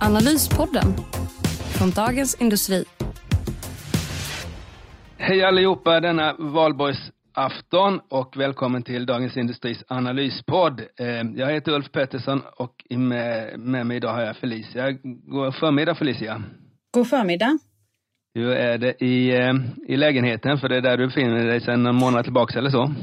Analyspodden från Dagens Industri. Hej allihopa denna valborgsafton och välkommen till Dagens Industris analyspodd. Eh, jag heter Ulf Pettersson och med, med mig idag har jag Felicia. God förmiddag Felicia. God förmiddag. Hur är det i, eh, i lägenheten? För det är där du befinner dig sedan en månad tillbaka eller så?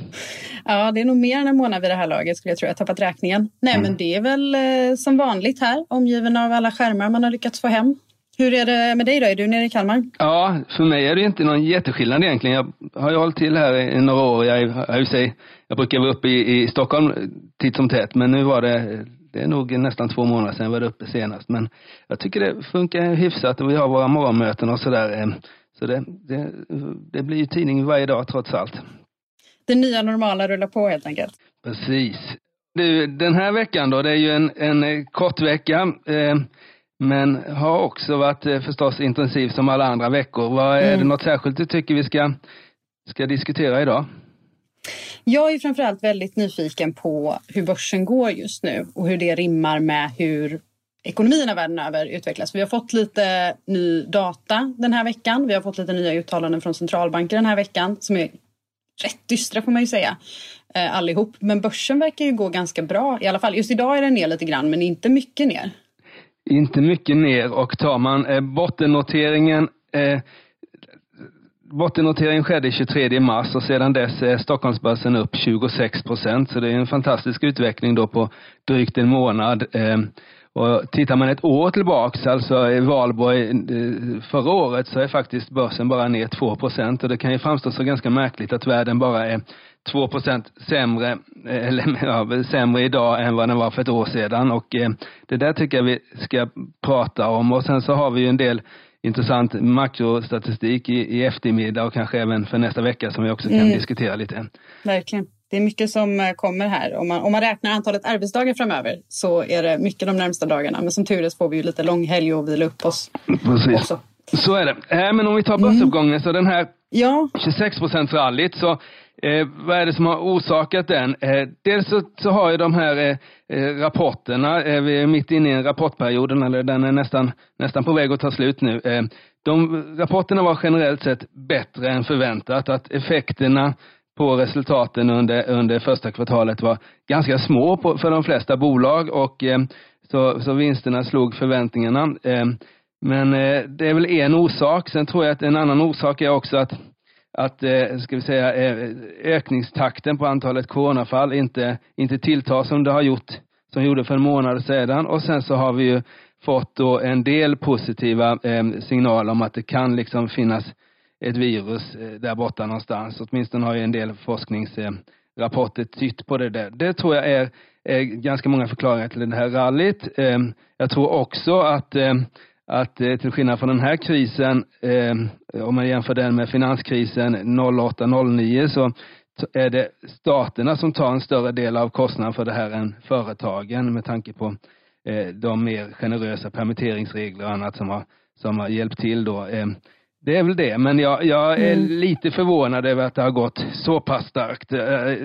Ja, det är nog mer än en månad vid det här laget skulle jag tro. Jag har tappat räkningen. Nej, mm. men det är väl eh, som vanligt här, omgiven av alla skärmar man har lyckats få hem. Hur är det med dig då? Är du nere i Kalmar? Ja, för mig är det inte någon jätteskillnad egentligen. Jag har ju hållit till här i några år. Jag, jag, jag brukar vara uppe i, i Stockholm titt som tätt, men nu var det det är nog nästan två månader sedan jag var uppe senast. Men jag tycker det funkar hyfsat och vi har våra morgonmöten och sådär. Eh, så det, det, det blir ju tidning varje dag trots allt. Det nya normala rullar på helt enkelt. Precis. Du, den här veckan då, det är ju en, en kort vecka. Eh, men har också varit eh, förstås intensiv som alla andra veckor. Vad, mm. Är det något särskilt du tycker vi ska, ska diskutera idag? Jag är framförallt väldigt nyfiken på hur börsen går just nu och hur det rimmar med hur ekonomierna världen över utvecklas. Vi har fått lite ny data den här veckan. Vi har fått lite nya uttalanden från centralbanker den här veckan som är rätt dystra får man ju säga eh, allihop. Men börsen verkar ju gå ganska bra i alla fall. Just idag är den ner lite grann men inte mycket ner. Inte mycket ner och tar man eh, bottennoteringen eh, Bottennoteringen skedde 23 mars och sedan dess är Stockholmsbörsen upp 26 procent. Så det är en fantastisk utveckling då på drygt en månad. Ehm, och tittar man ett år tillbaks, alltså i valborg eh, förra året, så är faktiskt börsen bara ner 2 procent. Och det kan ju framstå som ganska märkligt att världen bara är 2 procent sämre, eh, eller ja, sämre idag än vad den var för ett år sedan. Och eh, det där tycker jag vi ska prata om. Och sen så har vi ju en del intressant makrostatistik i, i eftermiddag och kanske även för nästa vecka som vi också kan mm. diskutera lite. Verkligen. Det är mycket som eh, kommer här. Om man, om man räknar antalet arbetsdagar framöver så är det mycket de närmsta dagarna. Men som tur är så får vi ju lite långhelg och vila upp oss. Precis. Också. Så är det. Äh, men om vi tar börsuppgången mm. så den här ja. 26 procents rallyt så Eh, vad är det som har orsakat den? Eh, dels så, så, har ju de här eh, eh rapporterna, eh, vi är mitt inne i en rapportperiod, eller den är nästan, nästan på väg att ta slut nu. Eh, de rapporterna var generellt sett bättre än förväntat, att effekterna på resultaten under, under första kvartalet var ganska små på, för de flesta bolag och eh, så, så vinsterna slog förväntningarna. Eh, men det är väl en orsak. Sen tror jag att en annan orsak är också att att, eh, ska vi säga, eh, ökningstakten på antalet coronafall inte, inte tilltar som det har gjort, som gjorde för en månad sedan. Och sen så har vi ju fått då en del positiva eh, signaler om att det kan liksom finnas ett virus eh, där borta någonstans. Åtminstone har ju en del forskningsrapporter tytt på det där. Det tror jag är, är ganska många förklaringar till det här rallyt. Eh, jag tror också att eh, att eh, till skillnad från den här krisen, eh, om man jämför den med finanskrisen 08-09 så är det staterna som tar en större del av kostnaden för det här än företagen med tanke på eh, de mer generösa permitteringsregler och annat som har, som har hjälpt till då. Eh, det är väl det, men jag, jag är mm. lite förvånad över att det har gått så pass starkt. Eh,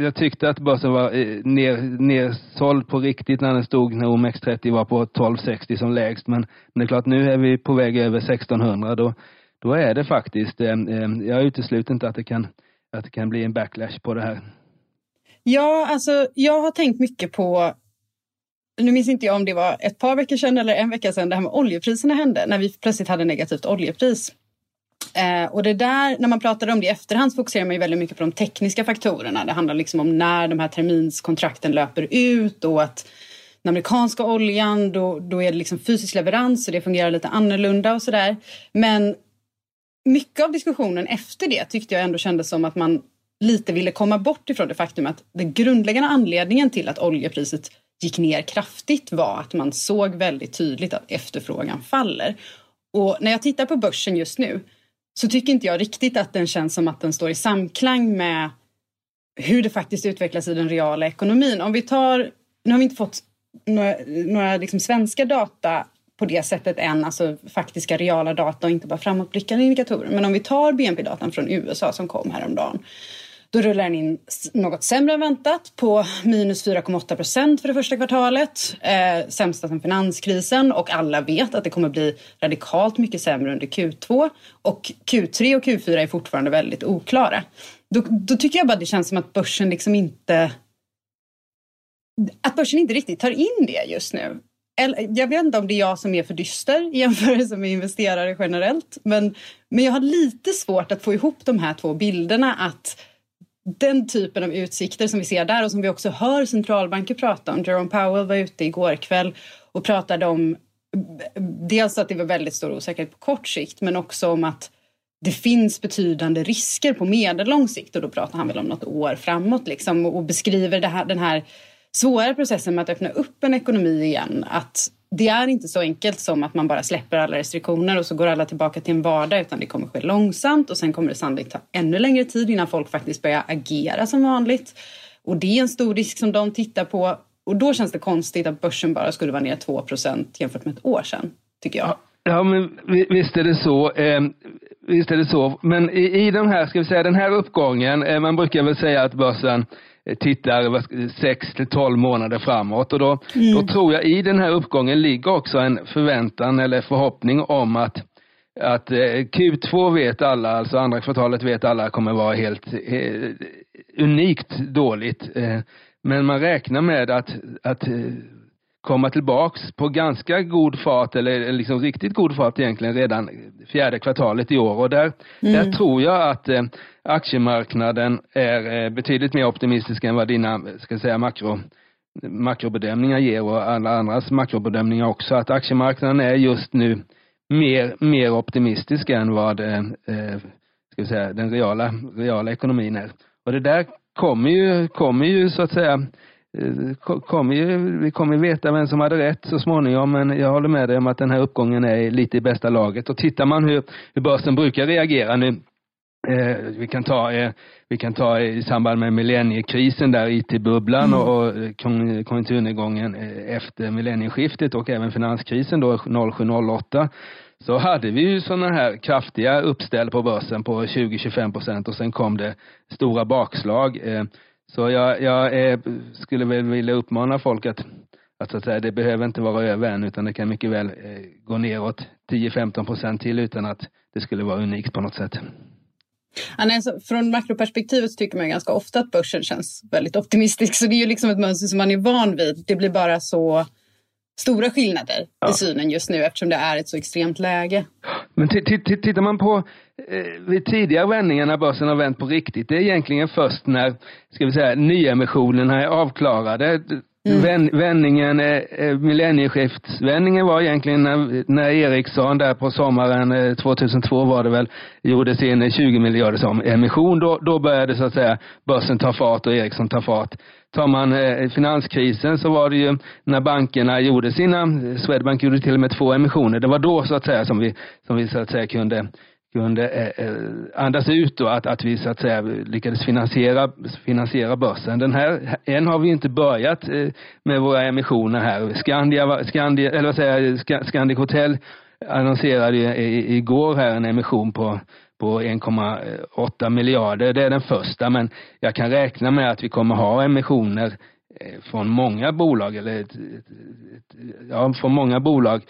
jag tyckte att börsen var eh, ner, nersåld på riktigt när den stod när OMX30 var på 1260 som lägst. Men, men det är klart, nu är vi på väg över 1600. Då, då är det faktiskt, eh, jag utesluter inte att det, kan, att det kan bli en backlash på det här. Ja, alltså jag har tänkt mycket på nu minns inte jag om det var ett par veckor sedan eller en vecka sedan det här med oljepriserna hände, när vi plötsligt hade negativt oljepris. Eh, och det där, när man pratar om det i efterhand så fokuserar man ju väldigt mycket på de tekniska faktorerna. Det handlar liksom om när de här terminskontrakten löper ut och att den amerikanska oljan, då, då är det liksom fysisk leverans och det fungerar lite annorlunda och sådär. Men mycket av diskussionen efter det tyckte jag ändå kändes som att man lite ville komma bort ifrån det faktum att den grundläggande anledningen till att oljepriset gick ner kraftigt var att man såg väldigt tydligt att efterfrågan faller. Och när jag tittar på börsen just nu så tycker inte jag riktigt att den känns som att den står i samklang med hur det faktiskt utvecklas i den reala ekonomin. Om vi tar, nu har vi inte fått några, några liksom svenska data på det sättet än, alltså faktiska reala data och inte bara framåtblickande indikatorer. Men om vi tar BNP-datan från USA som kom häromdagen då rullar den in något sämre än väntat på minus 4,8 procent för det första kvartalet. Eh, sämsta sedan finanskrisen och alla vet att det kommer bli radikalt mycket sämre under Q2. Och Q3 och Q4 är fortfarande väldigt oklara. Då, då tycker jag bara det känns som att börsen liksom inte att börsen inte riktigt tar in det just nu. Jag vet inte om det är jag som är för dyster i jämförelse med investerare generellt. Men, men jag har lite svårt att få ihop de här två bilderna. Att den typen av utsikter som vi ser där och som vi också hör centralbanker prata om. Jerome Powell var ute igår kväll och pratade om dels att det var väldigt stor osäkerhet på kort sikt men också om att det finns betydande risker på medellång sikt och då pratar han väl om något år framåt liksom och beskriver det här, den här svåra processen med att öppna upp en ekonomi igen. Att det är inte så enkelt som att man bara släpper alla restriktioner och så går alla tillbaka till en vardag utan det kommer ske långsamt och sen kommer det sannolikt ta ännu längre tid innan folk faktiskt börjar agera som vanligt. Och det är en stor risk som de tittar på och då känns det konstigt att börsen bara skulle vara ner 2% jämfört med ett år sedan, tycker jag. Ja, men visst är det så. Eh, visst är det så. Men i, i den här, ska vi säga, den här uppgången, eh, man brukar väl säga att börsen tittar 6 till 12 månader framåt och då, mm. då tror jag i den här uppgången ligger också en förväntan eller förhoppning om att att eh, Q2 vet alla, alltså andra kvartalet vet alla kommer vara helt eh, unikt dåligt. Eh, men man räknar med att, att eh, komma tillbaks på ganska god fart eller liksom riktigt god fart egentligen redan fjärde kvartalet i år och där, mm. där tror jag att eh, aktiemarknaden är eh, betydligt mer optimistisk än vad dina, ska säga makro makrobedömningar ger och alla andras makrobedömningar också att aktiemarknaden är just nu mer, mer optimistisk än vad eh, eh ska vi säga, den reala, reala ekonomin är. Och det där kommer ju, kommer ju så att säga eh, kommer ju, vi kommer veta vem som hade rätt så småningom men jag håller med dig om att den här uppgången är lite i bästa laget och tittar man hur, hur börsen brukar reagera nu eh, vi kan ta eh, vi kan ta i samband med millenniekrisen där IT-bubblan mm. och, och konjunkturnedgången eh, efter millennieskiftet och även finanskrisen då 0708 så hade vi ju sådana här kraftiga uppställ på börsen på 20-25 procent och sen kom det stora bakslag. Eh, så jag, jag eh, skulle väl vilja uppmana folk att, att, så att säga, det behöver inte vara över än utan det kan mycket väl eh, gå neråt 10-15 procent till utan att det skulle vara unikt på något sätt. Ja, nej, så från makroperspektivet tycker man ganska ofta att börsen känns väldigt optimistisk. Så det är ju liksom ett mönster som man är van vid. Det blir bara så stora skillnader ja. i synen just nu eftersom det är ett så extremt läge. Men tittar man på eh, vid tidigare vändningar när börsen har vänt på riktigt, det är egentligen först när, ska vi säga, nyemissionerna är avklarade. Mm. Vändningen, eh, millennieskiftsvändningen var egentligen när, när Ericsson där på sommaren eh, 2002 var det väl, gjorde sin eh, 20 miljarders emission. Då, då började så att säga börsen ta fart och Ericsson ta fart. Tar man eh, finanskrisen så var det ju när bankerna gjorde sina, eh, Swedbank gjorde till och med två emissioner, det var då så att säga som vi, som vi så att säga kunde kunde eh, eh, andas ut och att, att vi så att säga lyckades finansiera, finansiera börsen. Den här, än har vi inte börjat eh, med våra emissioner här. Skandia, Skandia eller vad säger jag, Scandic Hotel annonserade ju igår här en emission på på 1,8 miljarder. Det är den första, men jag kan räkna med att vi kommer ha emissioner eh, från många bolag, eller ett, ett, ja, från många bolag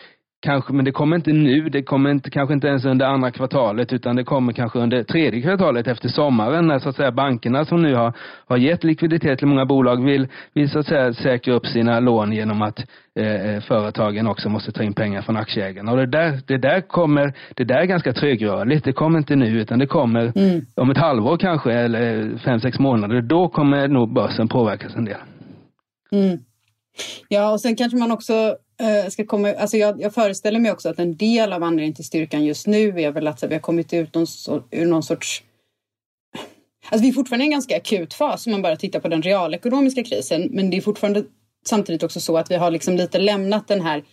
Kanske, men det kommer inte nu, det kommer inte, kanske inte ens under andra kvartalet utan det kommer kanske under tredje kvartalet efter sommaren när så att säga bankerna som nu har, har gett likviditet till många bolag vill, vill så att säga säkra upp sina lån genom att eh, företagen också måste ta in pengar från aktieägarna. Och det där, det där kommer, det där är ganska trögrörligt. Det kommer inte nu utan det kommer mm. om ett halvår kanske eller fem, sex månader. Då kommer nog börsen påverkas en del. Mm. Ja, och sen kanske man också Eh, Eh, ska komma, alltså jag, jag, föreställer mig också att en del av anledningen till styrkan just nu är väl att vi har kommit ut någon, ur någon sorts Alltså vi är fortfarande i en ganska akut fas om man bara tittar på den realekonomiska krisen men det är fortfarande samtidigt också så att vi har liksom lite lämnat den här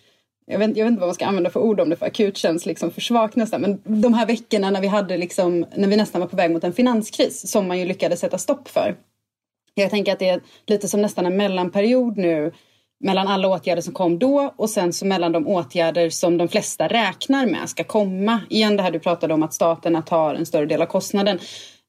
jag vet, jag vet inte vad man ska använda för ord om det för akut känns liksom för svagt nästan. Men de här veckorna när vi hade liksom, när vi nästan var på väg mot en finanskris som man ju lyckades sätta stopp för. Jag tänker att det är lite som nästan en mellanperiod nu mellan alla åtgärder som kom då och sen så mellan de åtgärder som de flesta räknar med ska komma. Igen det här du pratade om att staterna tar en större del av kostnaden.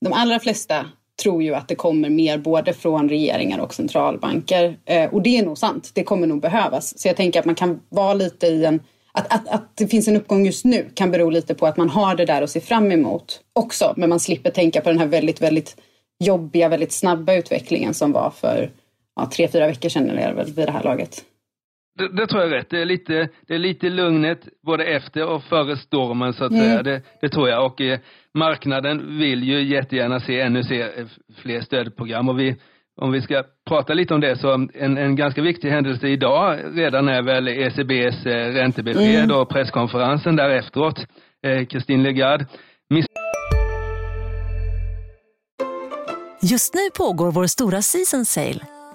De allra flesta tror ju att det kommer mer både från regeringar och centralbanker. Eh, och det är nog sant, det kommer nog behövas. Så jag tänker att man kan vara lite i en... Att, att, att det finns en uppgång just nu kan bero lite på att man har det där att se fram emot också. Men man slipper tänka på den här väldigt, väldigt jobbiga, väldigt snabba utvecklingen som var för ja, tre, fyra veckor sedan eller väl vid det här laget. Det, det, tror jag är rätt. Det är, lite, det är lite lugnet både efter och före stormen så att mm. säga. Det, det, tror jag. Och eh, marknaden vill ju jättegärna se ännu se, eh, fler stödprogram. Och vi, om vi ska prata lite om det så en, en ganska viktig händelse idag redan är väl ECBs eh, räntebesked mm. och presskonferensen där efteråt. Eh, Christine Lagarde. Miss Just nu pågår vår stora season sale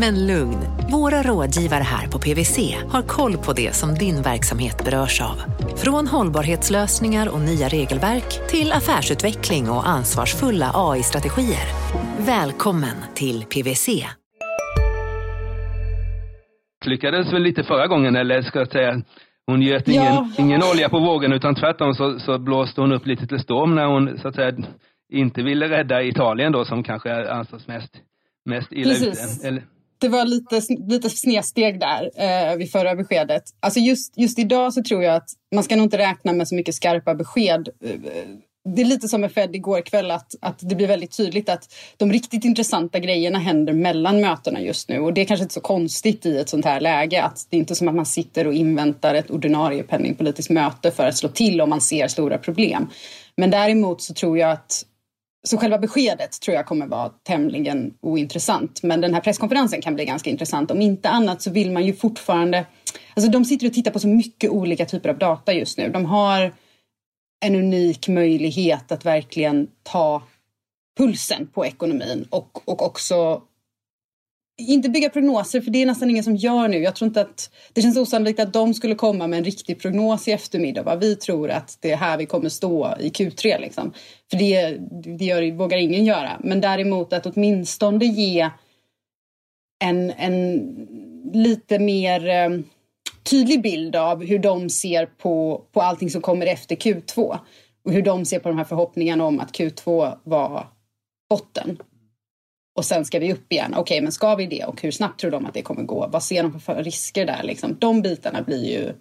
Men lugn, våra rådgivare här på PWC har koll på det som din verksamhet berörs av. Från hållbarhetslösningar och nya regelverk till affärsutveckling och ansvarsfulla AI-strategier. Välkommen till PWC. Lyckades väl lite förra gången, eller ska jag säga, hon göt ingen, ja. ingen olja på vågen utan tvärtom så, så blåste hon upp lite till storm när hon så att säga inte ville rädda Italien då som kanske ansågs mest, mest illa Precis. ute. Eller? Det var lite, lite snedsteg där eh, vid förra beskedet. Alltså just, just idag så tror jag att man ska nog inte räkna med så mycket skarpa besked. Eh, det är lite som med Fed igår kväll att, att det blir väldigt tydligt att de riktigt intressanta grejerna händer mellan mötena just nu. Och det är kanske inte så konstigt i ett sånt här läge. Att det är inte som att man sitter och inväntar ett ordinarie penningpolitiskt möte för att slå till om man ser stora problem. Men däremot så tror jag att så själva beskedet tror jag kommer vara tämligen ointressant. Men den här presskonferensen kan bli ganska intressant. Om inte annat så vill man ju fortfarande... Alltså de sitter och tittar på så mycket olika typer av data just nu. De har en unik möjlighet att verkligen ta pulsen på ekonomin och, och också inte bygga prognoser, för det är nästan ingen som gör nu. Jag tror inte att det känns osannolikt att de skulle komma med en riktig prognos i eftermiddag. Vad vi tror att det är här vi kommer stå i Q3. Liksom. För det, det gör, vågar ingen göra. Men däremot att åtminstone ge en, en lite mer eh, tydlig bild av hur de ser på, på allting som kommer efter Q2. Och hur de ser på de här förhoppningarna om att Q2 var botten och sen ska vi upp igen. Okej, okay, men ska vi det och hur snabbt tror de att det kommer gå? Vad ser de för risker där? Liksom? De bitarna blir ju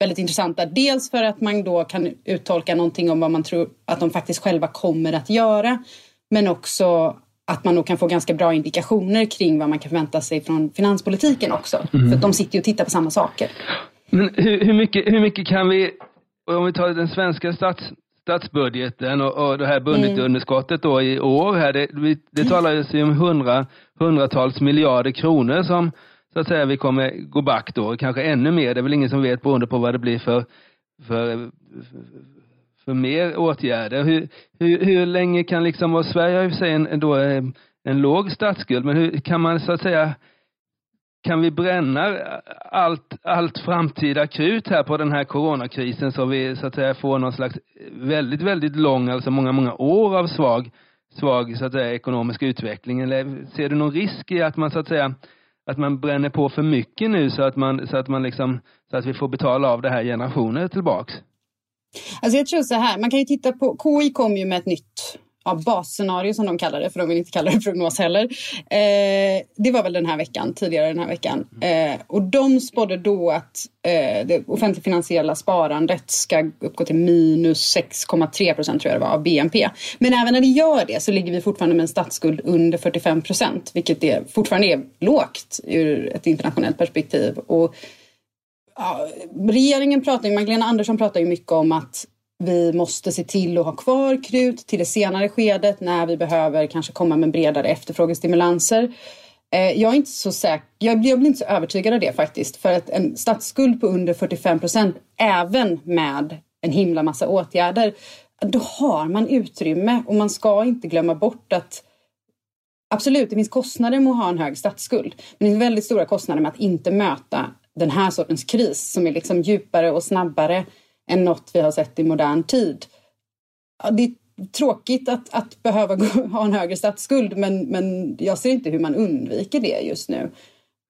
väldigt intressanta. Dels för att man då kan uttolka någonting om vad man tror att de faktiskt själva kommer att göra. Men också att man nog kan få ganska bra indikationer kring vad man kan förvänta sig från finanspolitiken också. Mm. För de sitter ju och tittar på samma saker. Men hur, hur, mycket, hur mycket kan vi, om vi tar den svenska stats, statsbudgeten och, och det här budgetunderskottet då i år här, det, det talas ju om hundra, hundratals miljarder kronor som så att säga vi kommer gå back då, kanske ännu mer, det är väl ingen som vet beroende på vad det blir för, för, för mer åtgärder. Hur, hur, hur länge kan liksom, och Sverige har ju för sig en, då, en låg statsskuld, men hur kan man så att säga kan vi bränna allt, allt framtida krut här på den här coronakrisen så vi så att säga får någon slags väldigt, väldigt lång, alltså många, många år av svag, svag så att säga ekonomisk utveckling? Eller ser du någon risk i att man så att säga att man bränner på för mycket nu så att man, så att man liksom, så att vi får betala av det här generationer tillbaks? Alltså jag tror så här, man kan ju titta på, KI kom ju med ett nytt ja, basscenario som de kallar det, för de vill inte kalla det prognos heller. Eh, det var väl den här veckan, tidigare den här veckan. Eh, och de spådde då att eh, det offentligfinansiella sparandet ska uppgå till minus 6,3 procent tror jag det var av BNP. Men även när det gör det så ligger vi fortfarande med en statsskuld under 45 procent, vilket är, fortfarande är lågt ur ett internationellt perspektiv. Och, ja, regeringen pratar ju, Magdalena Andersson pratar ju mycket om att vi måste se till att ha kvar krut till det senare skedet när vi behöver kanske komma med bredare efterfrågestimulanser. Eh, jag är inte så säker, jag blir, jag blir inte så övertygad av det faktiskt. För att en statsskuld på under 45 procent, även med en himla massa åtgärder, då har man utrymme och man ska inte glömma bort att Absolut, det finns kostnader med att ha en hög statsskuld. Men det finns väldigt stora kostnader med att inte möta den här sortens kris som är liksom djupare och snabbare än något vi har sett i modern tid. Det är tråkigt att, att behöva gå, ha en högre statsskuld men, men jag ser inte hur man undviker det just nu.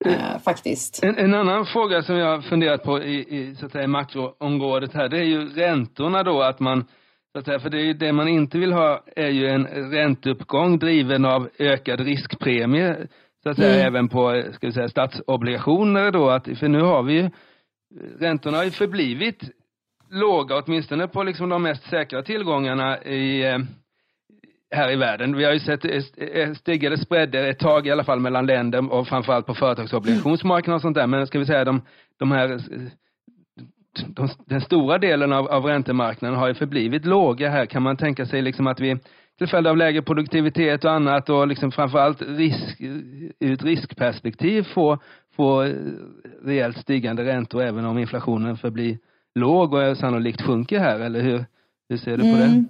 Eh, faktiskt. En, en, annan fråga som jag har funderat på i, i, så att säga, makroområdet här, det är ju räntorna då, att man så att säga, för det, är det man inte vill ha är ju en ränteuppgång driven av ökad riskpremie, så att säga, mm. även på ska vi säga, statsobligationer då, att, för nu har vi ju, räntorna har ju förblivit låga, åtminstone på liksom de mest säkra tillgångarna i, eh, här i världen. Vi har ju sett eh, eh, stigande spreader ett tag i alla fall mellan länder och framförallt på företagsobligationsmarknaden och sånt där. Men ska vi säga de, de här de, den stora delen av, av räntemarknaden har ju förblivit låga här. Kan man tänka sig liksom att vi till följd av lägre produktivitet och annat och liksom framförallt risk, ur ett riskperspektiv får, få rejält stigande räntor även om inflationen förblir låg och sannolikt sjunker här, eller hur, hur ser du på mm. det?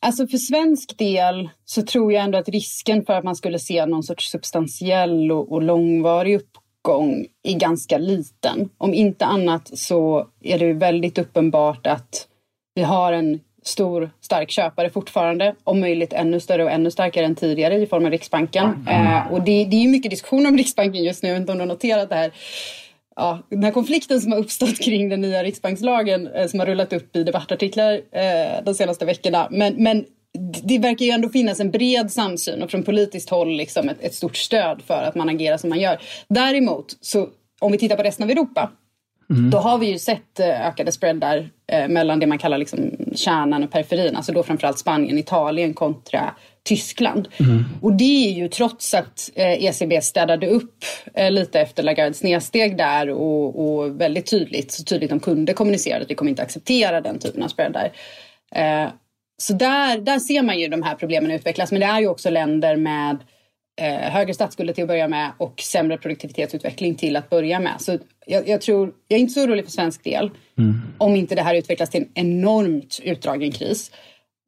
Alltså för svensk del så tror jag ändå att risken för att man skulle se någon sorts substantiell och, och långvarig uppgång är ganska liten. Om inte annat så är det väldigt uppenbart att vi har en stor stark köpare fortfarande, om möjligt ännu större och ännu starkare än tidigare i form av Riksbanken. Mm. Eh, och det, det är mycket diskussion om Riksbanken just nu, inte om du har noterat det här ja, den här konflikten som har uppstått kring den nya riksbankslagen eh, som har rullat upp i debattartiklar eh, de senaste veckorna. Men, men det verkar ju ändå finnas en bred samsyn och från politiskt håll liksom ett, ett, stort stöd för att man agerar som man gör. Däremot, så om vi tittar på resten av Europa, mm. då har vi ju sett eh, ökade spreadar eh, mellan det man kallar liksom kärnan och periferin, alltså då framförallt Spanien, Italien kontra Tyskland. Mm. Och det är ju trots att eh, ECB städade upp eh, lite efter Lagardes nedsteg där och, och, väldigt tydligt, så tydligt de kunde kommunicera att vi kommer inte acceptera den typen av spreadar. Eh, så där, där ser man ju de här problemen utvecklas. Men det är ju också länder med eh, högre statsskulder till att börja med och sämre produktivitetsutveckling till att börja med. Så jag, jag tror, jag är inte så orolig för svensk del mm. om inte det här utvecklas till en enormt utdragen kris.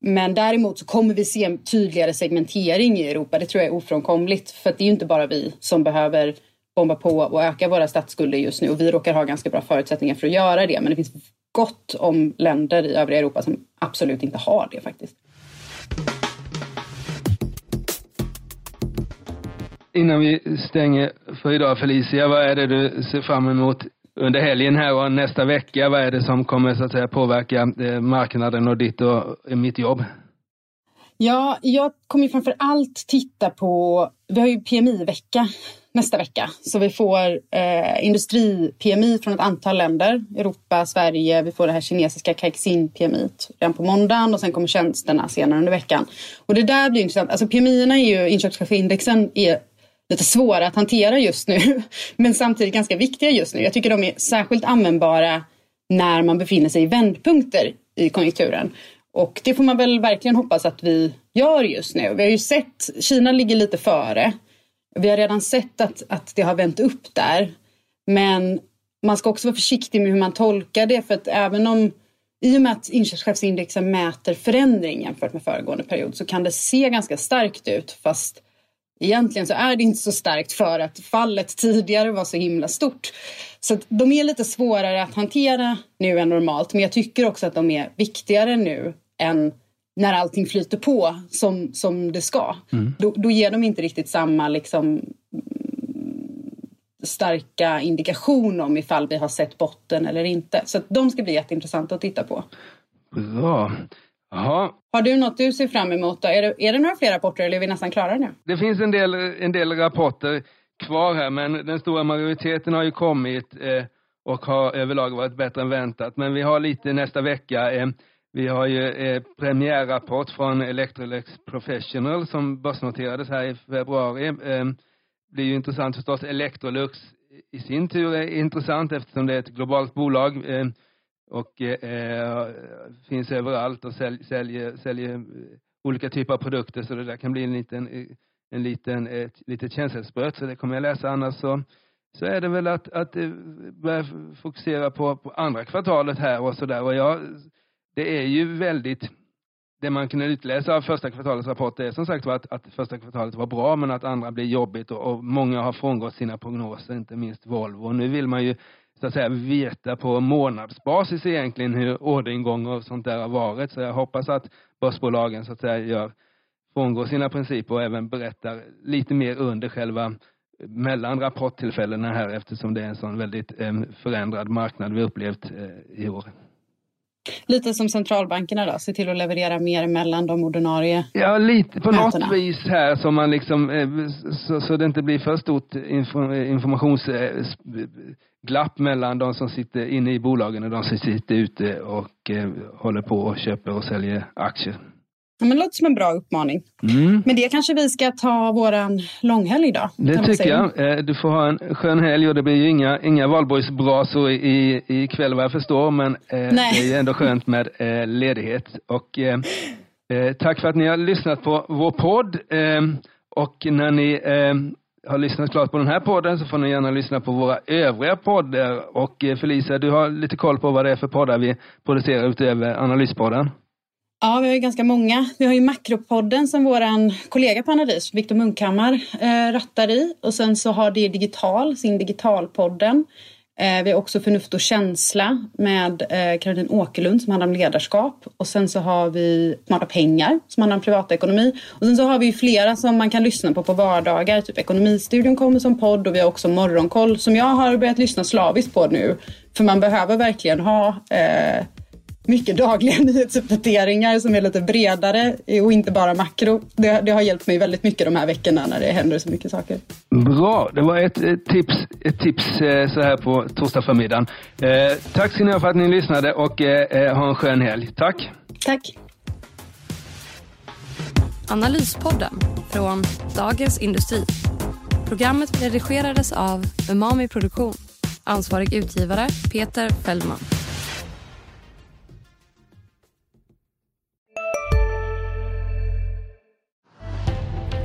Men däremot så kommer vi se en tydligare segmentering i Europa. Det tror jag är ofrånkomligt. För det är ju inte bara vi som behöver bomba på och öka våra statsskulder just nu. Och vi råkar ha ganska bra förutsättningar för att göra det. Men det finns gott om länder i övriga Europa som absolut inte har det faktiskt. Innan vi stänger för idag Felicia, vad är det du ser fram emot under helgen här och nästa vecka, vad är det som kommer så att säga påverka eh, marknaden och ditt och eh, mitt jobb? Ja, jag kommer framför allt titta på, vi har ju PMI-vecka nästa vecka, så vi får eh, industri-PMI från ett antal länder, Europa, Sverige, vi får det här kinesiska Caixin-PMI redan på måndagen och sen kommer tjänsterna senare under veckan. Och det där blir intressant, alltså PMI-erna är ju, inköpschefsindexen är lite svåra att hantera just nu. Men samtidigt ganska viktiga just nu. Jag tycker de är särskilt användbara när man befinner sig i vändpunkter i konjunkturen. Och det får man väl verkligen hoppas att vi gör just nu. Vi har ju sett, Kina ligger lite före. Vi har redan sett att, att det har vänt upp där. Men man ska också vara försiktig med hur man tolkar det för att även om i och med att inköpschefsindexen mäter förändring jämfört med föregående period så kan det se ganska starkt ut fast Egentligen så är det inte så starkt för att fallet tidigare var så himla stort. Så de är lite svårare att hantera nu än normalt. Men jag tycker också att de är viktigare nu än när allting flyter på som, som det ska. Mm. Då, då ger de inte riktigt samma liksom, starka indikation om ifall vi har sett botten eller inte. Så de ska bli jätteintressanta att titta på. Bra. Aha. Har du något du ser fram emot? Då? Är, det, är det några fler rapporter eller är vi nästan klara nu? Det finns en del, en del rapporter kvar här men den stora majoriteten har ju kommit eh, och har överlag varit bättre än väntat. Men vi har lite nästa vecka. Eh, vi har ju eh, premiärrapport från Electrolux Professional som börsnoterades här i februari. Eh, det är ju intressant förstås. Electrolux i sin tur är intressant eftersom det är ett globalt bolag. Eh, och eh, eh, finns överallt och sälj, säljer, säljer eh, olika typer av produkter så det där kan bli en liten eh, en liten, ett litet känselspröt, så det kommer jag läsa annars så, så är det väl att, att börja fokusera på, på andra kvartalet här och sådär. Och jag, det är ju väldigt det man kunde utläsa av första kvartalets rapport är som sagt att, att första kvartalet var bra men att andra blir jobbigt och, och många har frångått sina prognoser, inte minst Volvo. Och nu vill man ju så att säga veta på månadsbasis egentligen hur orderingång och sånt där har varit. Så jag hoppas att börsbolagen så att säga gör, frångår sina principer och även berättar lite mer under själva mellan rapporttillfällena här eftersom det är en sån väldigt eh, förändrad marknad vi upplevt eh, i år. Lite som centralbankerna då, se till att leverera mer mellan de ordinarie Ja, lite på mötena. något vis här så man liksom, eh, så, så det inte blir för stort informationsglapp mellan de som sitter inne i bolagen och de som sitter ute och eh, håller på och köper och säljer aktier. Ja, men det låter som en bra uppmaning. Mm. Men det kanske vi ska ta våran långhelg då? Det tycker jag. Eh, du får ha en skön helg och det blir ju inga, inga valborgsbrasor i, i kväll vad jag förstår. Men Nej. det är ju ändå skönt med eh, ledighet. Och, eh, tack för att ni har lyssnat på vår podd. Och när ni har lyssnat klart på den här podden så får ni gärna lyssna på våra övriga poddar. Och Felicia, du har lite koll på vad det är för poddar vi producerar utöver Analyspodden? Ja, vi har ju ganska många. Vi har ju Makropodden som vår kollega på Analys, Viktor Munkhammar, eh, rattar i. Och sen så har det Digital, sin Digitalpodden. Eh, vi har också Förnuft och känsla med eh, Caroline Åkerlund som handlar om ledarskap. Och sen så har vi Smarta pengar som handlar om privatekonomi. Och sen så har vi flera som man kan lyssna på på vardagar. Typ Ekonomistudion kommer som podd och vi har också Morgonkoll som jag har börjat lyssna slaviskt på nu. För man behöver verkligen ha eh, mycket dagliga nyhetsuppdateringar som är lite bredare och inte bara makro. Det, det, har hjälpt mig väldigt mycket de här veckorna när det händer så mycket saker. Bra, det var ett, ett tips, ett tips eh, så här på torsdag förmiddagen. Eh, tack ska ni ha för att ni lyssnade och eh, eh ha en skön helg. Tack! Tack! Analyspodden från Dagens Industri. Programmet redigerades av Umami Produktion. Ansvarig utgivare Peter Fellman.